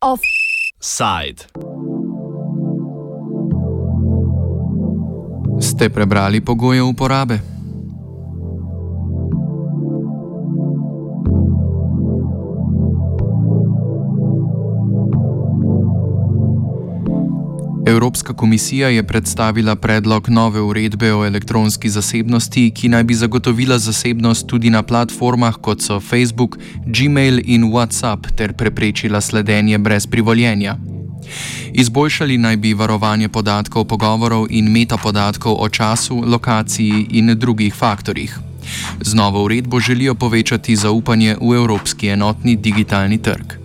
Offside. Ste prebrali pogoje uporabe? Evropska komisija je predstavila predlog nove uredbe o elektronski zasebnosti, ki naj bi zagotovila zasebnost tudi na platformah kot so Facebook, Gmail in WhatsApp ter preprečila sledenje brez privoljenja. Izboljšali naj bi varovanje podatkov pogovorov in metapodatkov o času, lokaciji in drugih faktorjih. Z novo uredbo želijo povečati zaupanje v evropski enotni digitalni trg.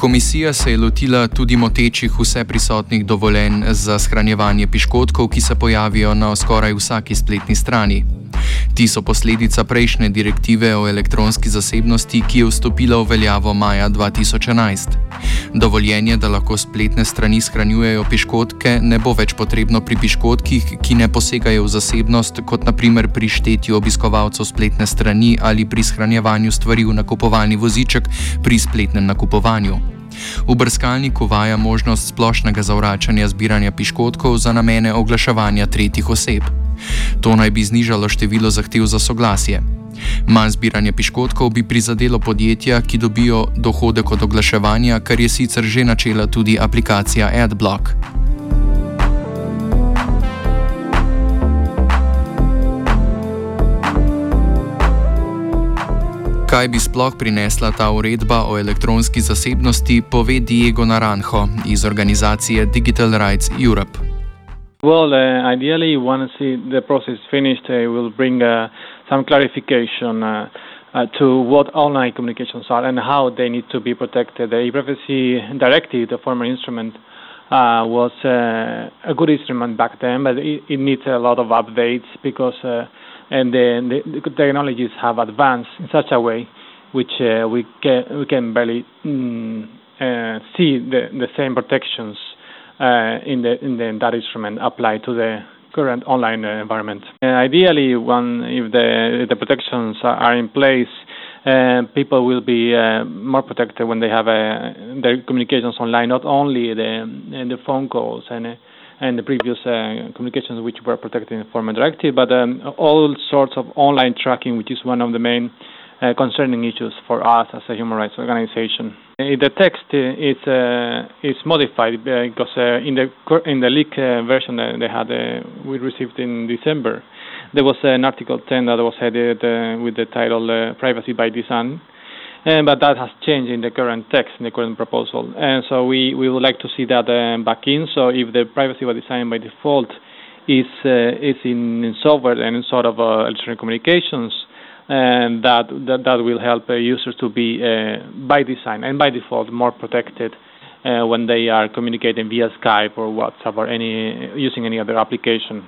Komisija se je lotila tudi motečih vse prisotnih dovoljenj za shranjevanje piškotkov, ki se pojavijo na skoraj vsaki spletni strani. Ti so posledica prejšnje direktive o elektronski zasebnosti, ki je vstopila v veljavo maja 2011. Dovoljenje, da lahko spletne strani shranjujejo piškotke, ne bo več potrebno pri piškotkih, ki ne posegajo v zasebnost, kot naprimer pri štetju obiskovalcev spletne strani ali pri shranjevanju stvari v nakupovalni voziček pri spletnem nakupovanju. V brskalniku vaja možnost splošnega zavračanja zbiranja piškotkov za namene oglaševanja tretjih oseb. To naj bi znižalo število zahtev za soglasje. Manj zbiranje piškotkov bi prizadelo podjetja, ki dobijo dohodek od oglaševanja, kar je sicer že načela tudi aplikacija AdBlock. Kaj bi sploh prinesla ta uredba o elektronski zasebnosti, pove Diego Naranjo iz organizacije Digital Rights Europe. Well, uh, ideally, once the process is finished, uh, we'll bring uh, some clarification uh, uh, to what online communications are and how they need to be protected. The e-privacy directive, the former instrument, uh, was a good instrument back then, but it, it, needs a lot of updates because and the, the, technologies have advanced in such a way which we can we can barely mm, see the, the same protections in the in the that instrument apply to the current online uh, environment. Uh, ideally, one if the the protections are in place, uh, people will be uh, more protected when they have uh, their communications online, not only the the phone calls and and the previous communications which were protected in the former directive, but um, all sorts of online tracking, which is one of the main concerning issues for us as a human rights organization. Uh, the text is uh, is modified because uh, in the in the leak version that they had we received in December, there was an Article 10 that was headed with the title "Privacy by Design." Uh, but that has changed in the current text, in the current proposal. And so we, we would like to see that uh, back in. So if the privacy by design by default is uh, is in, in, software and in sort of electronic communications, and that that, that will help uh, users to be uh, by design and by default more protected uh, when they are communicating via Skype or WhatsApp or any using any other application.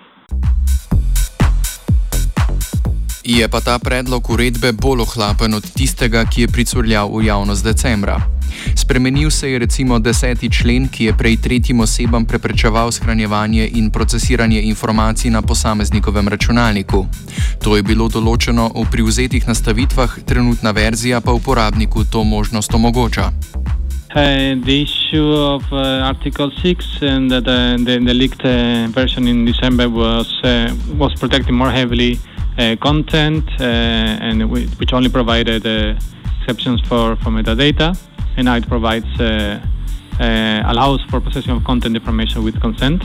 Je pa ta predlog uredbe bolj ohlapen od tistega, ki je pricurljal v javnost decembra. Spremenil se je recimo deseti člen, ki je prej tretjim osebam preprečeval shranjevanje in procesiranje informacij na posameznikovem računalniku. To je bilo določeno v privzetih nastavitvah, trenutna verzija pa uporabniku to možnost omogoča. Uh, the issue of uh, Article 6 and the, the, the leaked uh, version in December was uh, was protecting more heavily uh, content uh, and which only provided uh, exceptions for, for metadata. And now it provides uh, uh, allows for possession of content information with consent.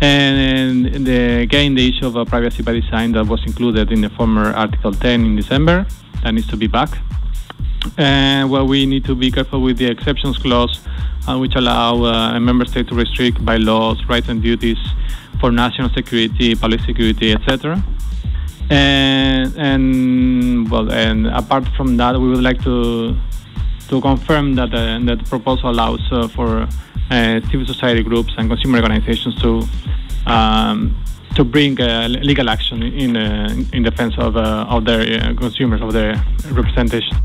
And, and the, again, the issue of a privacy by design that was included in the former Article 10 in December that needs to be back. And well, we need to be careful with the exceptions clause, uh, which allow uh, a member state to restrict by laws rights and duties for national security, public security, etc. And, and well, and apart from that, we would like to to confirm that, uh, that the proposal allows uh, for uh, civil society groups and consumer organizations to um, to bring uh, legal action in uh, in defense of uh, of their consumers of their representation.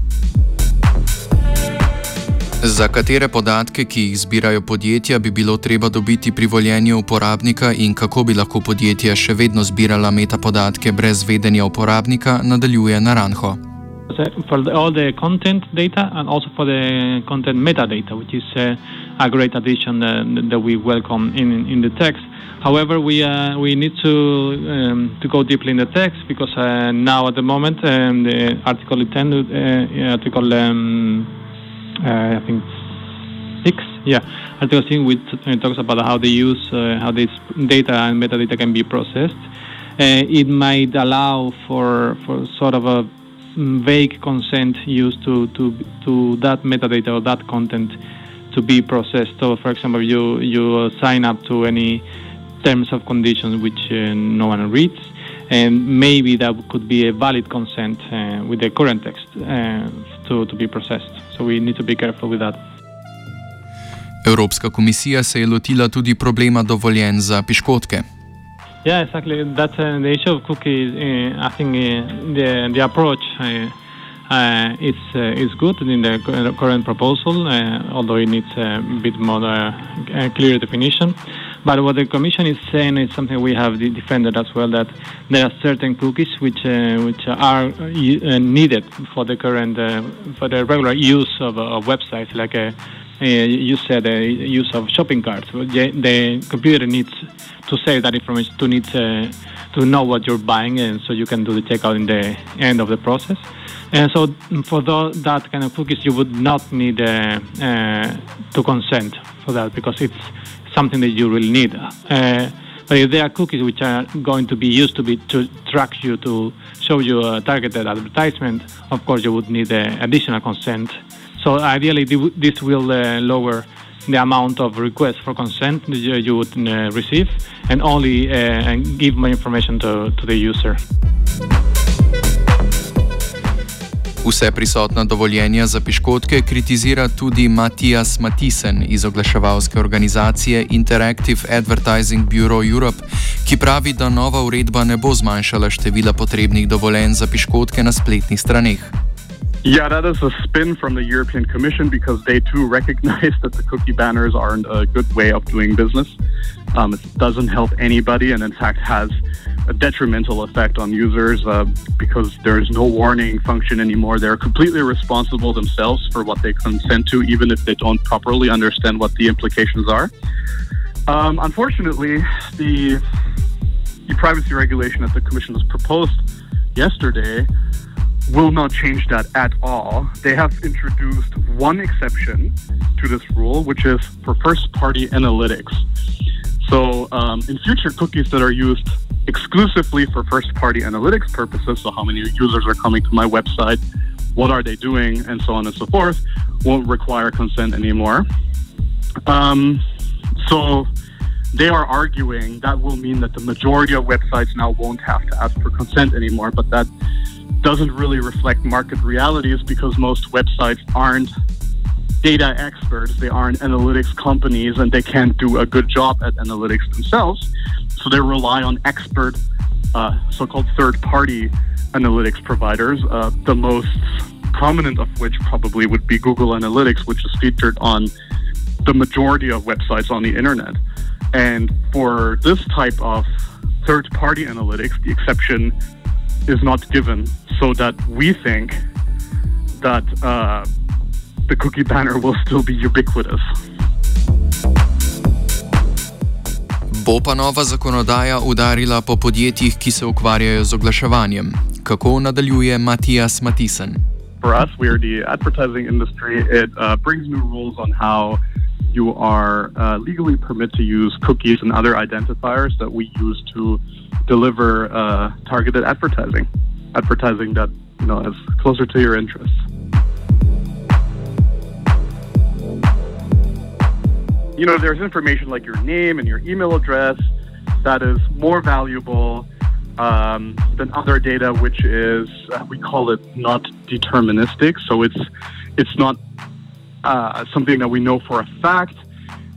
Za katere podatke, ki jih zbirajo podjetja, bi bilo treba dobiti privoljenje uporabnika in kako bi lahko podjetja še vedno zbirala metapodatke brez vedenja uporabnika, nadaljuje Naranjo. For the, all the content data and also for the content metadata, which is uh, a great addition uh, that we welcome in, in the text. However, we uh, we need to um, to go deeply in the text because uh, now at the moment um, the article 10, uh, article um, uh, I think six, yeah, article six which talks about how they use how this data and metadata can be processed. it might allow for for sort of a vague consent used to to to that metadata or that content to be processed. So, for example, you you sign up to any terms of conditions which uh, no one reads, and maybe that could be a valid consent uh, with the current text uh, to, to be processed. So we need to be careful with that. Evropska komisija se je lotila tudi problema dovoljen za piškotke. Yeah, exactly. That's uh, the issue of cookies. Uh, I think uh, the the approach uh, uh, is uh, is good in the current proposal, although it needs a bit more uh, clear definition. But what the Commission is saying is something we have defended as well that there are certain cookies which which are needed for the current for the regular use of, of websites like you said a use of shopping carts. The, the computer needs to save that information to need to, to know what you're buying and so you can do the checkout in the end of the process. And so for the, that kind of cookies, you would not need uh, uh, to consent for that because it's something that you really need. Uh, but if there are cookies which are going to be used to be to track you to show you a targeted advertisement, of course you would need uh, additional consent. So ideally, this will uh, lower the amount of requests for consent you would uh, receive and only uh, give more information to, to the user. Vse prisotna dovoljenja za piškotke kritizira tudi Matijas Matisen iz oglaševalske organizacije Interactive Advertising Bureau Europe, ki pravi, da nova uredba ne bo zmanjšala števila potrebnih dovoljenj za piškotke na spletnih straneh. Yeah, that is a spin from the European Commission because they too recognize that the cookie banners aren't a good way of doing business. Um, it doesn't help anybody and, in fact, has a detrimental effect on users uh, because there's no warning function anymore. They're completely responsible themselves for what they consent to, even if they don't properly understand what the implications are. Um, unfortunately, the, the privacy regulation that the Commission has proposed yesterday will not change that at all. They have introduced one exception to this rule, which is for first party analytics. So, um, in future cookies that are used exclusively for first party analytics purposes, so how many users are coming to my website, what are they doing, and so on and so forth, won't require consent anymore. Um, so they are arguing that will mean that the majority of websites now won't have to ask for consent anymore, but that doesn't really reflect market realities because most websites aren't data experts, they aren't analytics companies, and they can't do a good job at analytics themselves. So they rely on expert, uh, so called third party analytics providers, uh, the most prominent of which probably would be Google Analytics, which is featured on the majority of websites on the internet. And for this type of third party analytics, the exception is not given, so that we think that uh, the cookie banner will still be ubiquitous. Bo pa nova zakonodaja udarila po podjetjih, ki se ukvarjajo z oglaševanjem. Kako nadaljuje Matijas Matisen? For us, we are the advertising industry. It uh, brings new rules on how you are uh, legally permitted to use cookies and other identifiers that we use to deliver uh, targeted advertising, advertising that you know is closer to your interests. You know, there's information like your name and your email address that is more valuable um, than other data, which is uh, we call it not deterministic. So it's it's not uh, something that we know for a fact.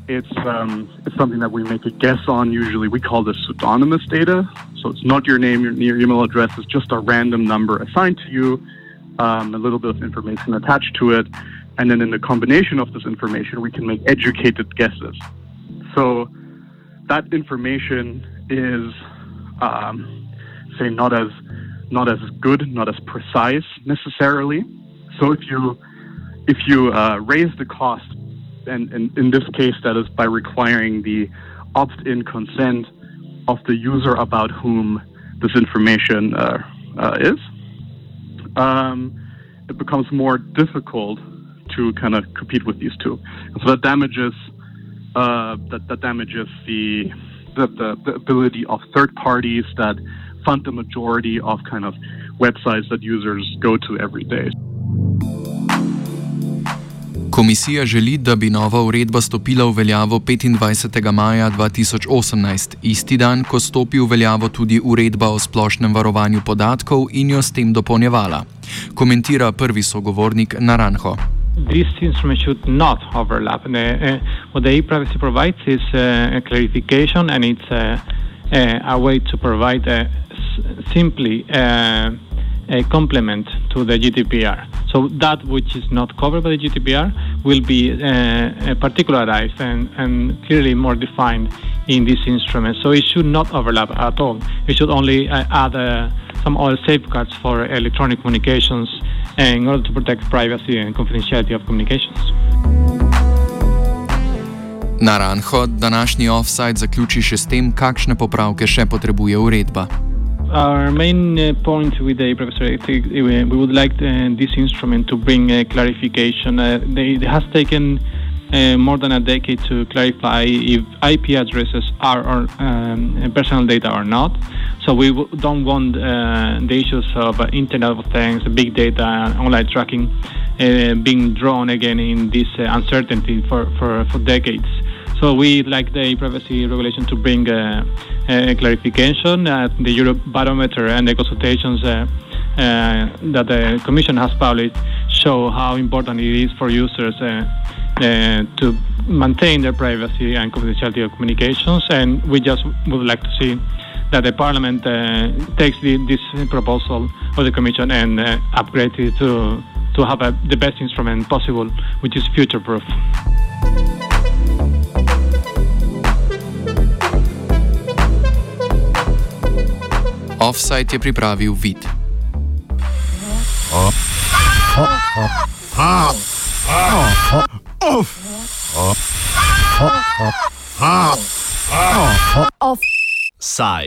It's um, it's something that we make a guess on. Usually, we call this pseudonymous data. So it's not your name, your, your email address. It's just a random number assigned to you, um, a little bit of information attached to it, And then in the combination of this information, we can make educated guesses. So that information is, um, say, not as not as good, not as precise necessarily. So if you if you uh, raise the cost, and, and in this case, that is by requiring the opt-in consent of the user about whom this information uh, uh, is, um, it becomes more difficult to kind of compete with these two. And so that damages uh, that, that damages the, the, the the ability of third parties that fund the majority of kind of websites that users go to every day. Komisija želi, da bi nova uredba stopila v veljavo 25. maja 2018, isti dan, ko stopi v veljavo tudi uredba o splošnem varovanju podatkov in jo s tem dopolnjevala. Komentira prvi sogovornik Naranjo. These instruments should not overlap. The, uh, what the e-privacy provides is uh, a clarification, and it's uh, uh, a way to provide uh, simply uh, a complement to the GDPR. So that which is not covered by the GDPR will be uh, uh, particularized and, and, clearly more defined in this instrument. So it should not overlap at all. It should only uh, add uh, some other safeguards for electronic communications in order to protect privacy and confidentiality of communications. Naranjo današnji offside zaključi še s tem, kakšne popravke še potrebuje uredba. Our main uh, point with the Professor uh, we would like uh, this instrument to bring clarification. They, it has taken uh, more than a decade to clarify if IP addresses are um, personal data or not. So we w- don't want uh, the issues of uh, Internet of Things, big data, online tracking being drawn again in this uncertainty for, for, for decades. So we like the privacy regulation to bring clarification. Uh, the Eurobarometer and the consultations uh, uh, that the Commission has published show how important it is for users uh, uh, to maintain their privacy and confidentiality of communications. And we just would like to see that the Parliament takes the, this proposal of the Commission and upgrades it to to have a, the best instrument possible, which is future-proof. Offside je pripravil vid. Offside.